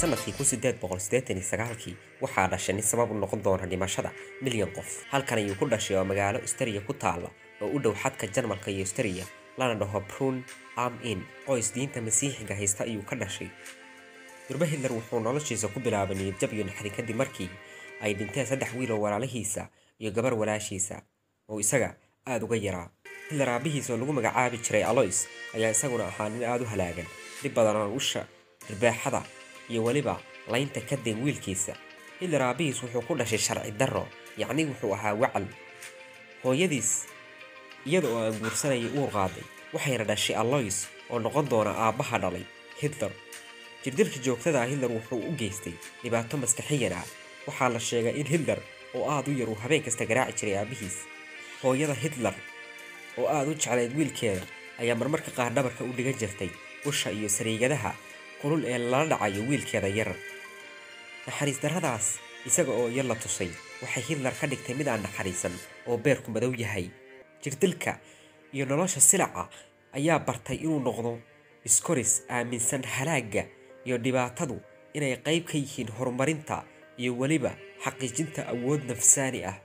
sannadkii sagaalkii waxaa dhashay nin sabab u noqon doona dhimashada milyan qof. Halkan ayuu ku dhashay oo magaalo australia ku taala oo u dhow xadka jarmalka iyo australia lana dhaho brun am in. Qoys diinta masiixiga haysta ayuu ka dhashay durbe hitler wuxuu noloshiisa ku bilaabay niyadjab iyo naxdin kadib markii ay dhinteen saddex wiil oo walaalihiisa iyo gabar walaashiisa oo isaga aada uga yaraa. Hitler aabihiisa oo lagu magacaabi jiray alois ayaa isaguna ahaa nin aada u halaagan dhib badan oo usha dhirbaaxada iyo weliba laynta ka deen wiilkiisa. Hitler aabihiis wuxuu ku dhashay sharci darro yacni wuxuu ahaa wacal hooyadiis iyada oo aan guursanayay uur qaaday. Waxayna dhashay alois oo noqon doona aabbaha dhalay hitler jirdilka joogtada ah hitler wuxuu u geystay dhibaato maskaxiyan ah waxaa la sheegay in hitler oo aada u yar uu habeen kasta garaaci jiray aabihiis. Hooyada hitler oo aada u jeclayd wiilkeeda ayaa marmarka qaar dhabarka u dhigan jirtay usha iyo sariigadaha kulul ee lala dhacayo wiilkeeda yar. Naxariis darradaas isaga oo yar la tusay waxay hitler ka dhigtay mid aan naxariisan oo beerku madow yahay. Jirdilka iyo nolosha silaca ayaa bartay inuu noqdo iskoris aaminsan halaagga iyo dhibaatadu inay qayb ka yihiin horumarinta iyo weliba xaqiijinta awood nafsaani ah.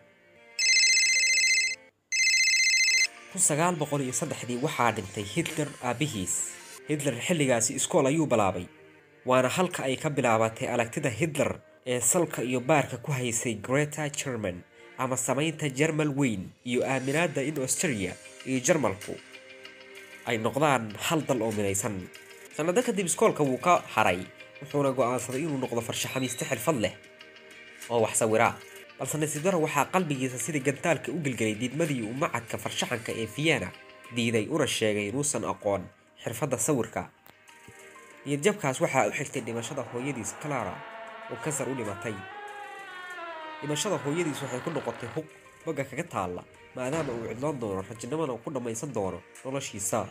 Saddexdii waxaa dhintay hitler aabihiis. Hitler xilligaasi iskool ayuu bilaabay waana halka ay ka bilaabatay aragtida hitler ee salka iyo baarka ku haysay greta german ama samaynta jermal weyn iyo aaminaadda in australia iyo jarmalku ay noqdaan hal dal oo midaysan sannado kadib iskoolka wuu ka haray. Wuxuuna go'aansaday inuu noqdo farshaxamiiste xirfad leh oo wax sawira. Balse nasiibdaro waxaa qalbigiisa sidii gantaalka u gelgelay diidmadii uu macadka farshaxanka ee vienna diiday una sheegay inuusan aqoon xirfadda sawirka. Niyadjabkaas waxaa u xigtay dhimashada hooyadiis clara oo kansar u dhimatay. Dhimashada hooyadiis waxay ku noqotay hug bogga kaga taalla maadaama uu cidloon doono rajinimana ku dhammaysan doono noloshiisa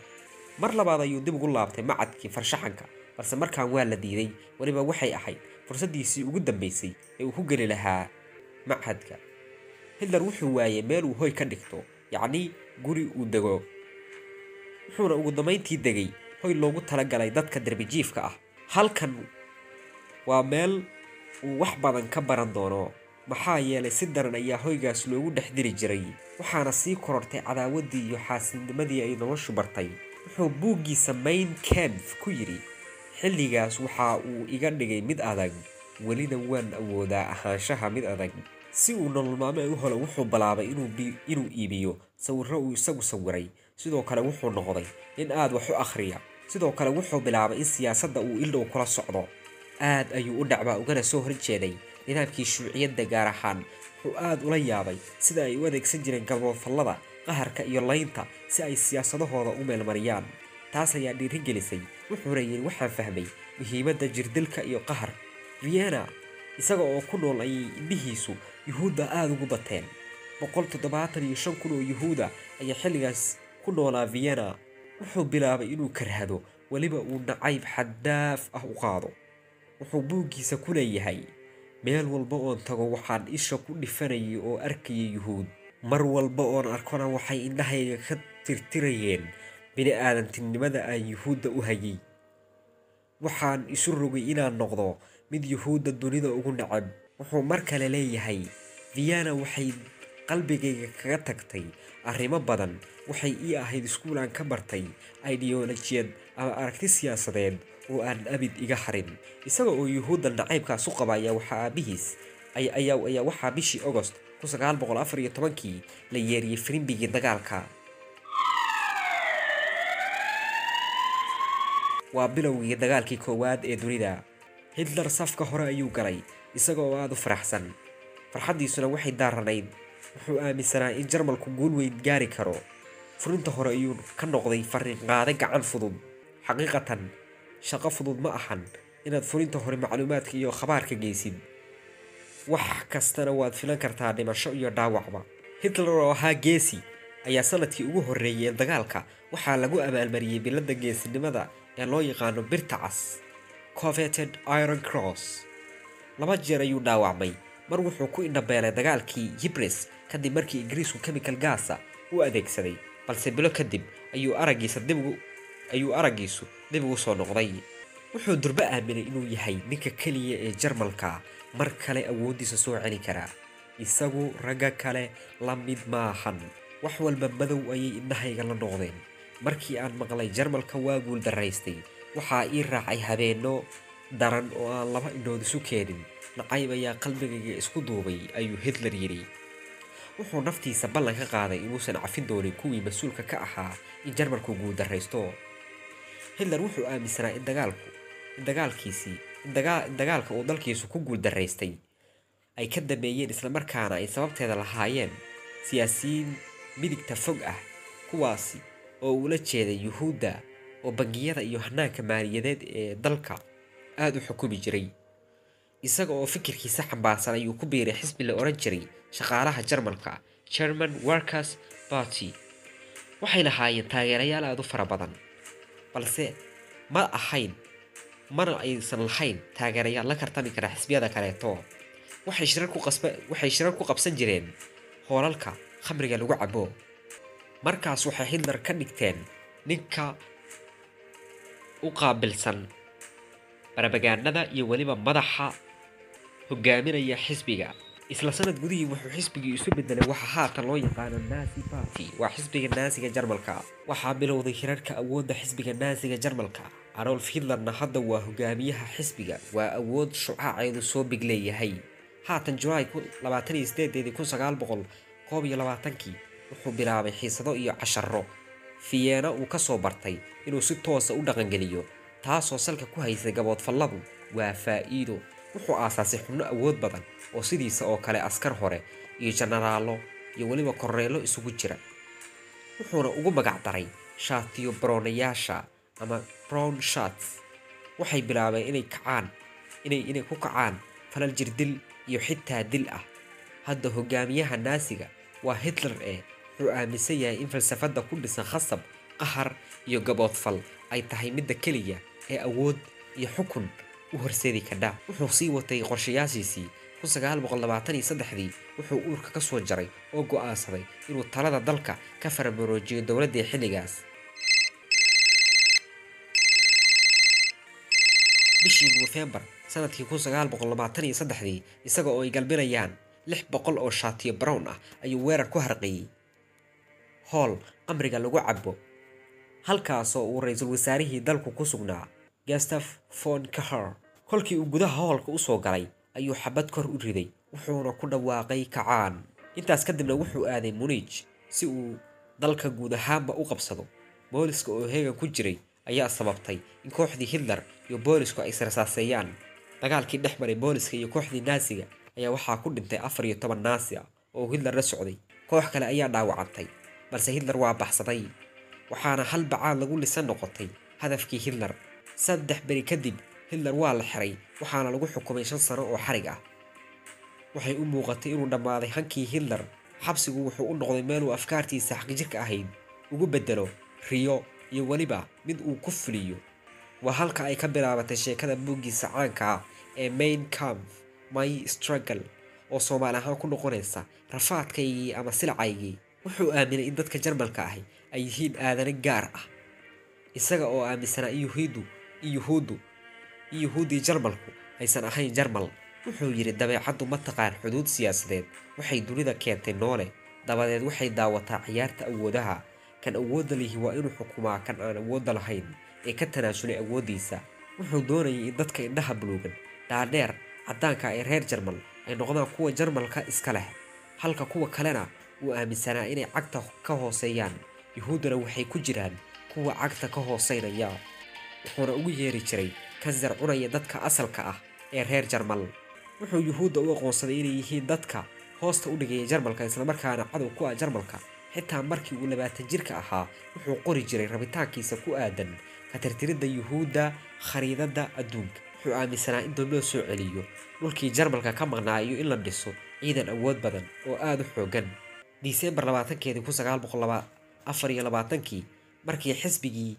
mar labaad ayuu dib ugu laabtay macadkii farshaxanka balse markaan waa la diiday weliba waxay ahayd fursaddiisii ugu dambaysay ee uu ku geli lahaa machadka hitler wuxuu waayey meel uu hoy ka dhigto yacnii guri uu dego. Wuxuuna ugu dambayntii degay hoy loogu talagalay dadka derbijiifka ah. Halkan waa meel uu wax badan ka baran doono. Maxaa yeelay si daran ayaa hoygaas loogu dhex diri jiray. Waxaana sii korortay cadaawaddii iyo xaasidnimadii ay noloshu bartay wuxuu buuggiisa main camf ku yidhi xilligaas waxa uu iga dhigay mid adag welina waan awoodaa ahaanshaha mid adag. Si uu nolol u helo wuxuu bilaabay inuu iibiyo sawirro uu isagu sawiray. Sidoo kale wuxuu noqday in aad wax u akhriya. Sidoo kale wuxuu bilaabay in siyaasadda uu ildhow kula socdo. Aad ayuu u dhacbaa ugana soo horjeeday. Nidaamkii shuuciyadda gaar ahaan wuxuu aad ula yaabay sida ay u adeegsan jireen galmoodfallada qaharka iyo laynta si ay siyaasadahooda u meelmariyaan. Taas ayaa dhiirigelisay wuxuuna yidhi waxaan fahmay muhiimadda jirdilka iyo qahar. Vienna isaga oo ku nool ayay indhihiisu yuhuudda aada ugu bateen. Boqol toddobaatan iyo shan kun oo yuhuuda ayaa xilligaas ku noolaa vienna. Wuxuu bilaabay inuu karhado weliba uu nacayb xaddaaf ah u qaado. Wuxuu buuggiisa ku leeyahay meel walba oon tago waxaan isha ku dhifanayay oo arkaya yuhuud mar walba oon arkona waxay indhahayga ka tirtirayeen bini aadantinimada aan yuhuudda u hayay. Waxaan isu rogay inaan noqdo mid yuhuudda dunida ugu nacab wuxuu mar kale leeyahay vienna waxay qalbigayga kaga tagtay arrimo badan. Waxay ii ahayd iskuulaan ka bartay ideolojiyad ama aragti siyaasadeed oo aan abid iga harin. Isaga oo yuhuudda nacaybkaas u qaba ayaa waxaa bishii agost kii la yeeriyey firimbigii dagaalka. Waa bilowgii dagaalkii koowaad ee dunida. Hitler safka hore ayuu galay isaga oo aada u faraxsan. Farxaddiisuna waxay daaranayd wuxuu aaminsanaa in jarmalku guul weyn gaari karo. Furinta hore ayuu ka noqday fariinqaade gacan fudud. Xaqiiqatan shaqo fudud ma ahan inaad furinta hore macluumaadka iyo khabaarka geysid wax kastana waad filan kartaa dhimasho iyo dhaawacba. Hitler oo ahaa geesi ayaa sannadkii ugu horreeyay ee dagaalka waxaa lagu abaalmariyey biladda geesinimada ee loo yaqaano birta cas coveted iron cross. Laba jeer ayuu dhaawacmay mar wuxuu ku indhabeelay dagaalkii yibres kadib markii ingiriisku chemical gaasa u adeegsaday balse bilo kadib ayuu araggiisa dib ayuu araggiisu dib ugu soo noqday wuxuu durbo aaminay inuu yahay ninka keliya ee jarmalka. Mar kale awooddiisa soo celin karaa isagu ragga kale la mid maahan. Wax walba madow ayay indhahayga la noqdeen. Markii aan maqlay jarmalka waa guul daraystay. Waxaa ii raacay habeenno daran oo aan laba indhood isu keenin. Nacayb ayaa qalbigayga isku duubay ayuu hitler yidhi. Wuxuu naftiisa ballan ka qaaday inuusan cafin doonin kuwii mas'uulka ka ahaa in jarmalku guul daraysto. Hitler wuxuu aaminsanaa in dagaalku dagaalkiisii dagaalka uu dalkiisu ku guul daraystay ay ka dameeyeen islamarkaana ay sababteeda lahaayeen siyaasiyiin midigta fog ah kuwaasi oo uula jeeday yuhuudda oo bangiyada iyo hanaanka maaliyadeed ee dalka aada u xukumi jiray. Isaga oo fikirkiisa xambaarsan ayuu ku biiray xisbi la odhan jiray shaqaalaha jarmalka german workers party. Waxay lahaayeen taageerayaal aada u fara badan balse ma ahayn mana aysan lahayn taageerayaal la tartami kara xisbiyada kaleeto. Waxay shirar ku qabsan jireen hoolalka khamriga lagu cabo. Markaas waxay hitler ka dhigteen ninka u qaabilsan barabagaanada iyo weliba madaxa hogaaminaya xisbiga isla sanad gudihii wuxuu xisbigii isu bedelay waxa haatan loo yaqaano nazi party. Waa xisbiga naasiga jarmalka. Waxaa bilowday hirarka awoodda xisbiga naasiga jarmalka. Adolf hitlerna hadda waa hogaamiyaha xisbiga. Waa awood shucaaceedu soo big leeyahay. Haatan julaay kii wuxuu bilaabay xiisado iyo casharo fiyeena uu ka soo bartay inuu si toosa u dhaqangeliyo taasoo salka ku haysay gaboodfalladu waa faa'iido wuxuu aasaasay xubno awood badan oo sidiisa oo kale askar hore iyo jenaraallo iyo weliba korneello isugu jira. Wuxuuna ugu magac daray shaatiyo baroonayaasha ama brown shats waxay bilaabeen inay kacaan inay inay ku kacaan falal jirdil iyo xitaa dil ah. Hadda hogaamiyaha naasiga waa hitler ee wuxuu aaminsan yahay in falsafadda ku dhisan khasab qahar iyo gaboodfal ay tahay midda keliya ee awood iyo xukun u horseedi kadha wuxuu sii watay qorshayaashiisii. Dii wuxuu uurka ka soo jaray oo go'aansaday inuu talada dalka ka faramaroojiyo dowladdii xilligaas. Bishii nofembar sannadkii dii isaga oo ay galbinayaan lix boqol oo shaatiyo brown ah ayuu weerar ku harqiyey. Hool qamriga lagu cabo halkaasoo uu ra'iisul wasaarihii dalku ku sugnaa gastaf von kahar kolkii uu gudaha hoolka u soo galay ayuu xabad kor u riday wuxuuna ku dhawaaqay kacaan intaas kadibna wuxuu aaday muniij si uu dalka guud ahaanba u qabsado. Booliska oo heegan ku jiray ayaa sababtay in kooxdii hitler iyo boolisku ay israsaaseeyaan dagaalkii dhex maray booliska iyo kooxdii naasiga ayaa waxaa ku dhintay afar iyo toban naasi ah oo hitler la socday. Koox kale ayaa dhaawacantay balse hitler waa baxsaday waxaana hal bacaad lagu lisan noqotay hadafkii hitler saddex beri kadib hitler waa la xiray waxaana lagu xukumay shan sano oo xarig ah. Waxay u muuqatay inuu dhammaaday hankii hitler xabsigu wuxuu u noqday meeluu afkaartiisa xaqjirka ahayd. Ugu bedelo riyo iyo weliba mid uu ku fuliyo. Waa halka ay ka bilaabatay sheekada buuggiisa caanka ah ee main camp my struggle oo soomaali ahaan ku noqonaysa rafaadkaygii ama silacaygii. Wuxuu aaminay in dadka jarmalka ahi ay yihiin aadane gaar ah. Isaga oo aaminsanaa in yuhuuddu in yuhuuddu yuhuuddii jarmalku aysan ahayn jarmal. Wuxuu yidhi dabeecaddu ma taqaan xuduud siyaasadeed. Waxay dunida keentay noole. Dabadeed waxay daawataa ciyaarta awoodaha. Kan awoodda lihi waa inuu xukumaa kan aan awoodda lahayn ee ka tanaasulay awooddiisa. Wuxuu doonayay in dadka indhaha buluugan dhaadheer caddaanka ee reer jarmal ay noqdaan kuwa jarmalka iska leh. Halka kuwa kalena uu aaminsanaa inay cagta ka hooseeyaan. Yuhuudduna waxay ku jiraan kuwa cagta ka hooseynaya wuxuuna ugu yeeri jiray kansar cunaya dadka asalka ah ee reer jarmal wuxuu yuhuudda u aqoonsaday inay yihiin dadka hoosta u dhigaya jarmalka islamarkaana cadow ku ah jarmalka xitaa markii uu labaatan jirka ahaa wuxuu qori jiray rabitaankiisa ku aadan ka tirtiridda yuhuudda khariidadda adduunka. Wuxuu aaminsanaa in dib loo soo celiyo dhulkii jarmalka ka maqnaa iyo in la dhiso ciidan awood badan oo aada u xoogan. Disembar labaatankeedii kun boqol afar labaatankii markii xisbigii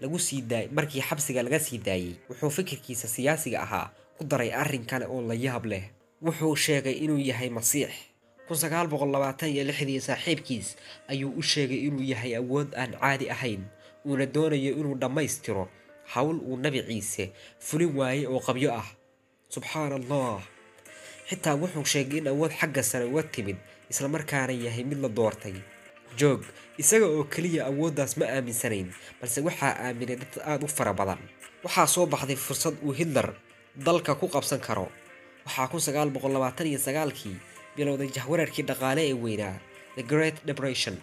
lagu sii daay markii xabsiga laga sii daayey wuxuu fikirkiisa siyaasiga ahaa ku daray arrin kale oo la yaab leh. Wuxuu sheegay inuu yahay masiix. Kun sagaal boqol labaatan iyo lixdii saaxiibkiis ayuu u sheegay inuu yahay awood aan caadi ahayn uuna doonayo inuu dhammaystiro hawl uu nabi ciise fulin waayey oo qabyo ah. Subxaan allah xitaa wuxuu sheegay in awood xagga sare uga timid islamarkaana yahay mid la doortay joog isaga oo keliya awooddaas ma aaminsanayn balse waxaa aaminay dad aada u fara badan. Waxaa soo baxday fursad uu hitler dalka ku qabsan karo. Waxaa kun sagaal boqol labaatan iyo sagaalkii bilowday jahwareerkii dhaqaale ee weynaa the great depression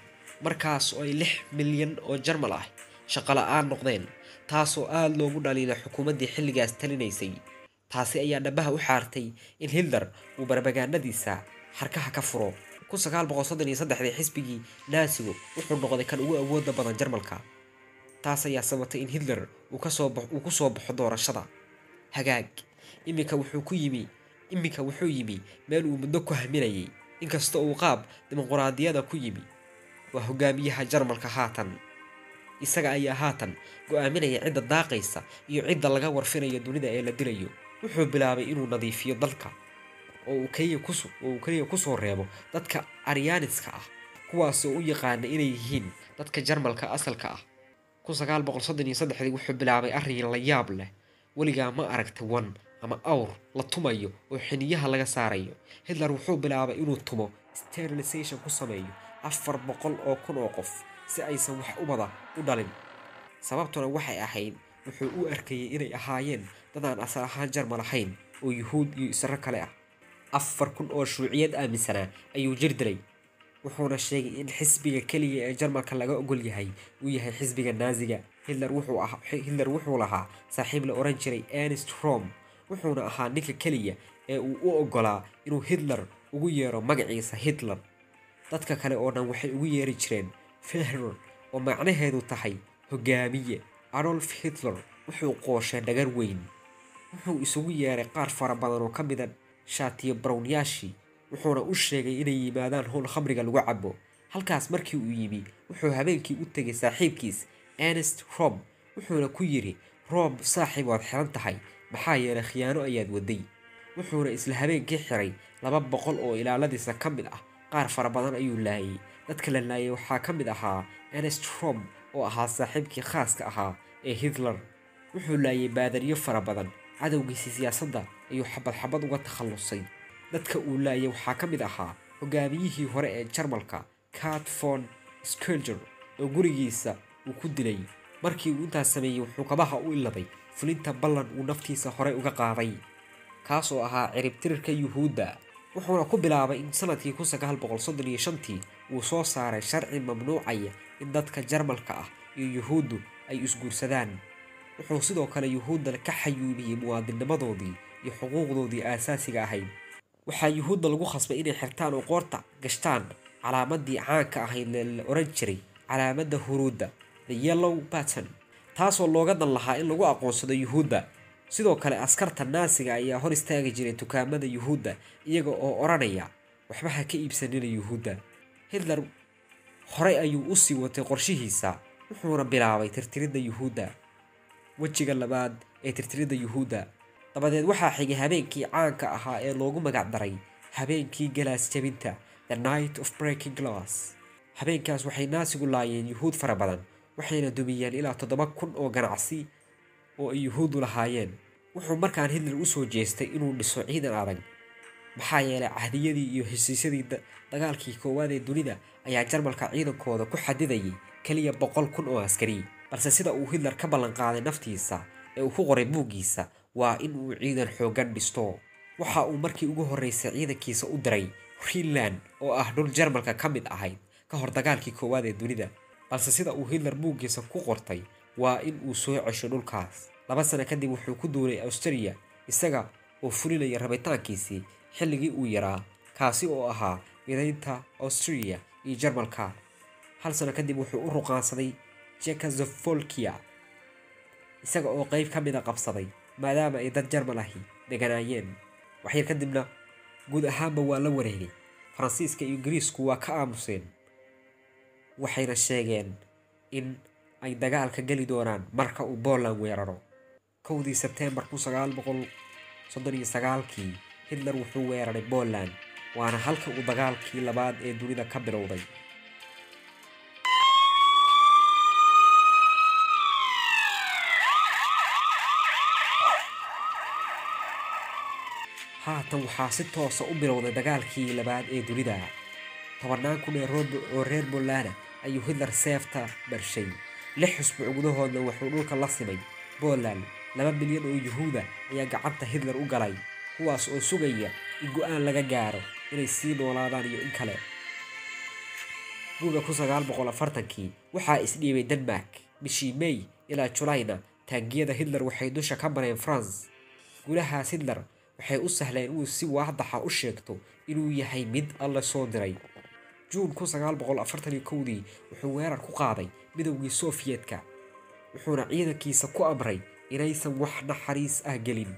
markaas oo ay lix milyan oo jarmal ah shaqo la'aan noqdeen taasoo aada loogu dhaliilay xukuumaddii xilligaas talinaysay. Taasi ayaa dhabaha u xaartay in hitler uu barbagaanadiisa xarkaha ka furo saddexdii xisbigii naasigu wuxuu noqday kan ugu awooda badan jarmalka. Taas ayaa sabatay in hitler uu ku soo baxo doorashada. Hagaag iminka wuxuu ku yimi iminka wuxuu yimi meel uu muddo ku haminayay. Inkasta uu qaab dimuquraadiyada ku yimi waa hogaamiyaha jarmalka haatan. Isaga ayaa haatan go'aaminaya cidda daaqaysa iyo cidda laga warfinayo dunida ee la dilayo wuxuu bilaabay inuu nadiifiyo dalka oo uu keliya ku soo reebo dadka aryaaniska ah kuwaasoo u yaqaana inay yihiin dadka jarmalka asalka ah. Wuxuu bilaabay arrin la yaab leh weligaa ma aragta wan ama awr la tumayo oo xiniyaha laga saarayo. Hitler wuxuu bilaabay inuu tumo sterilisation ku sameeyo afar boqol oo kun oo qof si aysan wax ubada u dhalin. Sababtuna waxay ahayd wuxuu u arkayay inay ahaayeen dadaan asal ahaan jarmal ahayn oo yuhuud iyo isro kale ah afar kun oo shuuciyad aaminsanaa ayuu jir dilay wuxuuna sheegay in xisbiga keliya ee jarmalka laga ogol yahay uu yahay xisbiga naasiga hitler wuxuu lahaa saaxiib la oran jiray ernest rom. Wuxuuna ahaa ninka keliya ee uu u ogolaa inuu hitler ugu yeero magaciisa hitler. Dadka kale oo dhan waxay ugu yeeri jireen fehrer oo macnaheedu tahay hogaamiye. Adolf hitler wuxuu qooshay dhagar weyn wuxuu isugu yeeray qaar fara badan oo ka mida shaatiyo brownyaashii wuxuuna u sheegay inay yimaadaan howl khamriga lagu cabo halkaas markii uu yimi wuxuu habeenkii u tegay saaxiibkiis ernest rob wuxuuna ku yidhi rob saaxiib waad xiran tahay. Maxaa yeelay khiyaano ayaad waday. Wuxuuna isla habeenkii xiray laba boqol oo ilaaladiisa ka mid ah. Qaar fara badan ayuu laayay. Dadka la laayay waxaa ka mid ahaa ernest rob oo ahaa saaxiibkii khaaska ahaa ee hitler. Wuxuu laayay baadaryo fara badan cadowgiisii siyaasadda ayuu xabad xabad uga takhallusay. Dadka uu laayay waxaa ka mid ahaa hogaamiyihii hore ee jarmalka cat von skelger oo gurigiisa uu ku dilay. Markii uu intaas sameeyey wuxuu kabaha u iladay fulinta ballan uu naftiisa horey uga qaaday kaasoo ahaa ciribtirirka yuhuudda. Wuxuuna ku bilaabay in sannadkii kun sagaal boqol soddon iyo shantii uu soo saaray sharci mamnuucaya in dadka jarmalka ah iyo yuhuuddu ay isguursadaan wuxuu sidoo kale yuhuudda ka xayuubiyey muwaadinimadoodii iyo xuquuqdoodii aasaasiga ahayd. Waxaa yuhuudda lagu khasbay inay xirtaan oo qoorta gashtaan calaamadii caanka ahayd la oran jiray calaamadda huruudda the yellow baton taasoo looga dan lahaa in lagu aqoonsado yuhuudda. Sidoo kale askarta naasiga ayaa hor istaagi jiray dukaamada yuhuudda iyaga oo odhanaya waxba ha ka iibsanina yuhuudda. Hitler horey ayuu u sii watay qorshihiisa wuxuuna bilaabay tirtiridda yuhuudda wejiga labaad ee tirtiridda yuhuudda. Dabadeed waxaa xigay habeenkii caanka ahaa ee loogu magac daray habeenkii galaas jebinta the night of breaking glass. Habeenkaas waxay naasigu laayeen yuhuud fara badan waxayna dumiyeen ilaa toddoba kun oo ganacsi oo ay yuhuuddu lahaayeen. Wuxuu markaan hitler u soo jeestay inuu dhiso ciidan adag maxaa yeelay cahdiyadii iyo heshiisyadii dagaalkii koowaad ee dunida ayaa jarmalka ciidankooda ku xadidayay keliya boqol kun oo askari balse sida uu hitler ka ballan qaaday naftiisa ee uu ku qoray buuggiisa waa in uu ciidan xooggan dhisto. Waxa uu markii ugu horreysay ciidankiisa u diray greenland oo ah dhul jarmalka ka mid ahayd ka hor dagaalkii koowaad ee dunida. Balse sida uu hitler buuggiisa ku qortay waa in uu soo cesho dhulkaas. Laba sano kadib wuxuu ku duulay australia isaga oo fulinaya rabitaankiisii xilligii uu yaraa kaasi oo ahaa midaynta australia iyo jarmalka. Hal sano kadib wuxuu u ruqaansaday jekoslovakia isaga oo qeyb ka mida qabsaday maadaama ay dad jarmal ahi deganaayeen. Waxyar kadibna guud ahaanba waa la wareegay. Faransiiska iyo ingiriisku waa ka aamuseen waxayna sheegeen in ay dagaalka geli doonaan marka uu Poland weeraro. Kowdii Sebteembar kun sagaal boqol soddon sagaalkii hitler wuxuu weeraray poland waana halka uu dagaalkii labaad ee dunida ka bilowday haatan waxaa si toosa u bilowday dagaalkii labaad ee dunida. Tobannaan kun oo reer bolana ayuu hitler seefta marshay lix xusbuuc gudahoodna wuxuu dhulka la simay. Poland laba milyan oo yuhuuda ayaa gacanta hitler u galay kuwaas oo sugaya in go'aan laga gaaro inay sii noolaadaan iyo in kale. Guuga kun sagaal boqol afartankii waxaa isdhiibay denmark. Bishii may ilaa julayna taangiyada hitler waxay dusha ka mareen france guulahaas hitler waxay u sahleen inuu si waadaxa u sheegto inuu yahay mid alla soo diray. Juun kowdii wuxuu weerar ku qaaday midowgii sofiyetka wuxuuna ciidankiisa ku amray inaysan wax naxariis ah gelin.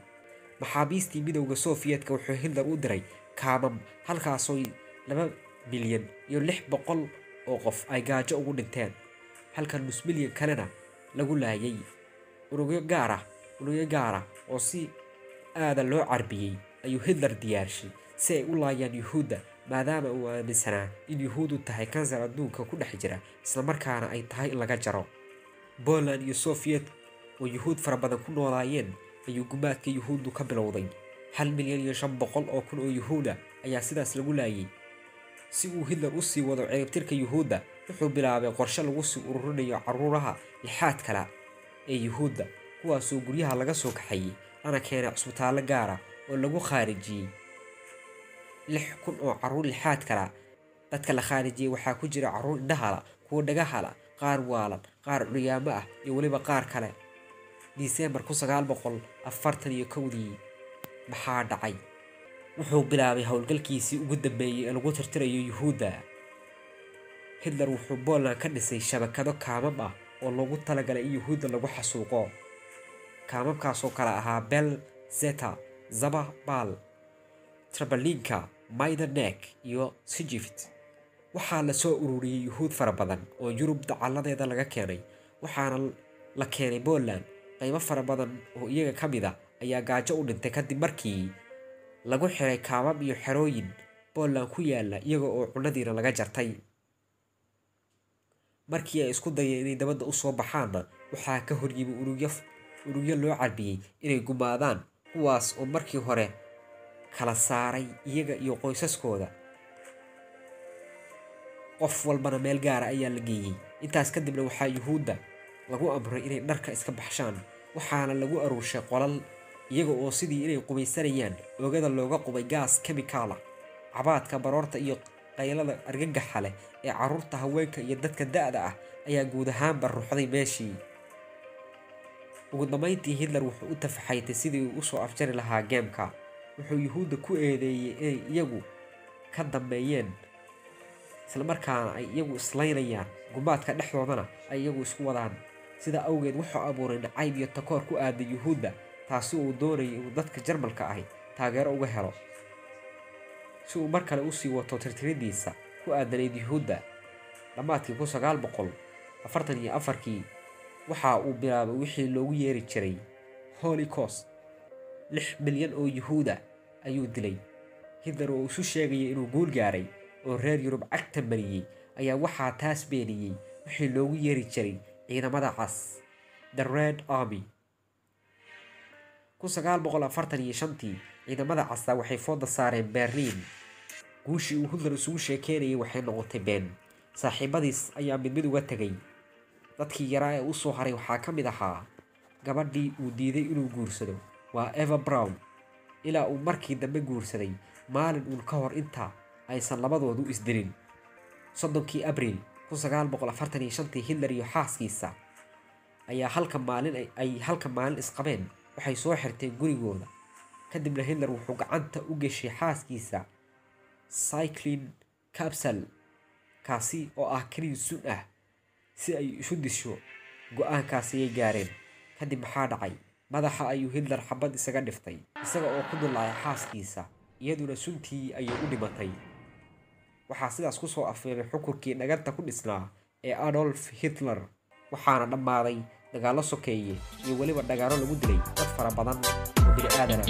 Maxaabiistii midowda sofiyetka wuxuu hitler u diray kaamam halkaasoo laba milyan iyo lix boqol oo qof ay gaajo ugu dhinteen halka nus milyan kalena lagu laayay. Unugyo gaara oo si aada loo carbiyey ayuu hitler diyaarshay si ay u laayaan yuhuudda maadaama uu aaminsanaa in yuhuudu tahay kansar adduunka ku dhex jira islamarkaana ay tahay in laga jaro. Poland iyo sofiyet oo yuhuud fara badan ku noolaayeen ayuu gumaadka yuhuuddu ka bilowday. Hal milyan iyo shan boqol oo kun oo yuhuuda ayaa sidaas lagu laayay. Si uu hitler u sii wado ciribtirka yuhuudda wuxuu bilaabay qorshe lagu sii ururinayo caruuraha lixaad kala ee yuhuudda kuwaasoo guryaha laga soo kaxayey lana cusbitaallo gaara oo lagu khaarijiyey lix kun oo carruur lixaad kala. dadka la khaarijiyey waxaa ku jira carruur indhahala kuwa dhagahala qaar waalan qaar curyaamo ah iyo weliba qaar kale. Disembar kowdii. maxaa dhacay? wuxuu bilaabay howlgalkiisii ugu dambeeyey ee lagu tirtirayo yuhuudda. Hitler wuxuu poland ka dhisay shabakado kaamam ah oo loogu talagalay in yuhuudda lagu xasuuqo kaamamkaasoo kale ahaa bel zeta zababal trabalinka maidanek iyo sijift waxaa la soo ururiyey yuhuud fara badan oo yurub dacalladeeda laga keenay waxaana la keenay poland qaybo fara badan oo iyaga ka mid a ayaa gaajo u dhintay kadib markii lagu xiray kaamam iyo xerooyin poland ku yaalla iyaga oo cunadiina laga jartay. Markii ay isku dayeen inay dabadda u soo baxaanna waxaa ka horyimi unugyo unugyo loo carbiyey inay gumaadaan kuwaas oo markii hore kala saaray iyaga iyo qoysaskooda. Qof walbana meel gaara ayaa la geeyey. Intaas kadibna waxaa yuhuudda lagu amray inay dharka iska baxshaan waxaana lagu aruurshay qolal iyaga oo sidii inay qubaysanayaan oogada looga qubay gaas kemikaala cabaadka baroorta iyo qaylada argagaxa leh ee carruurta haweenka iyo dadka da-da ah ayaa guud ahaanba ruuxday meeshii ugu dambeyntii hitler wuxuu u tafaxaytay sidii uu u soo afjari lahaa geemka. Wuxuu yuhuudda ku eedeeyey inay iyagu ka dambeeyeen islamarkaana ay iyagu islaynayaan. Gumaadka dhexdoodana ay iyagu isku wadaan. Sidaa awgeed wuxuu abuuray nacayb iyo takoor ku aaday yuhuudda taasi uu doonayay inuu dadka jarmalka ahi taageero uga helo. Si uu mar kale u sii wato tirtiridiisa ku aadanayd yuhuudda dhammaadkii kun sagaal boqol afartan iyo afarkii waxa uu bilaabay wixii loogu yeeri jiray holocaust lix milyan oo yuhuuda ayuu dilay. Hitler oo isu sheegaya inuu guul gaaray oo reer yurub cagta mariyey ayaa waxaa taas beeniyey wixii loogu yeeri jiray ciidamada cas the red army. Shantii ciidamada casa waxay fooda saareen berliin. Guushii uu hitler isugu sheekeynayay waxay noqotay been. Saaxiibadiis ayaa mid mid uga tegay dadkii yaraa ee u soo haray waxaa ka mid ahaa gabadhii uu diiday inuu guursado. Waa eva brown. Ilaa uu markii dambe guursaday maalin uun ka hor inta aysan labadoodu isdilin soddonkii abriil shantii hitler iyo xaaskiisa ayaa halka maalin ay halka maalin isqabeen waxay soo xirteen gurigooda. Kadibna hitler wuxuu gacanta u geshay xaaskiisa cyclin capsal kaasi oo ah kaniin sun ah si ay isu disho go'aankaasi ayay gaareen. Kadib maxaa dhacay? Madaxa ayuu hitler xabad isaga dhiftay isaga oo ku dullaaya xaaskiisa iyaduna suntii ayay u dhimatay. Waxaa sidaas ku soo afeemay xukunkii dhaganta ku dhisnaa ee adolf hitler waxaana dhammaaday dagaallo sokeeye iyo weliba dhagaalo lagu dilay dad fara badan oo bini aadana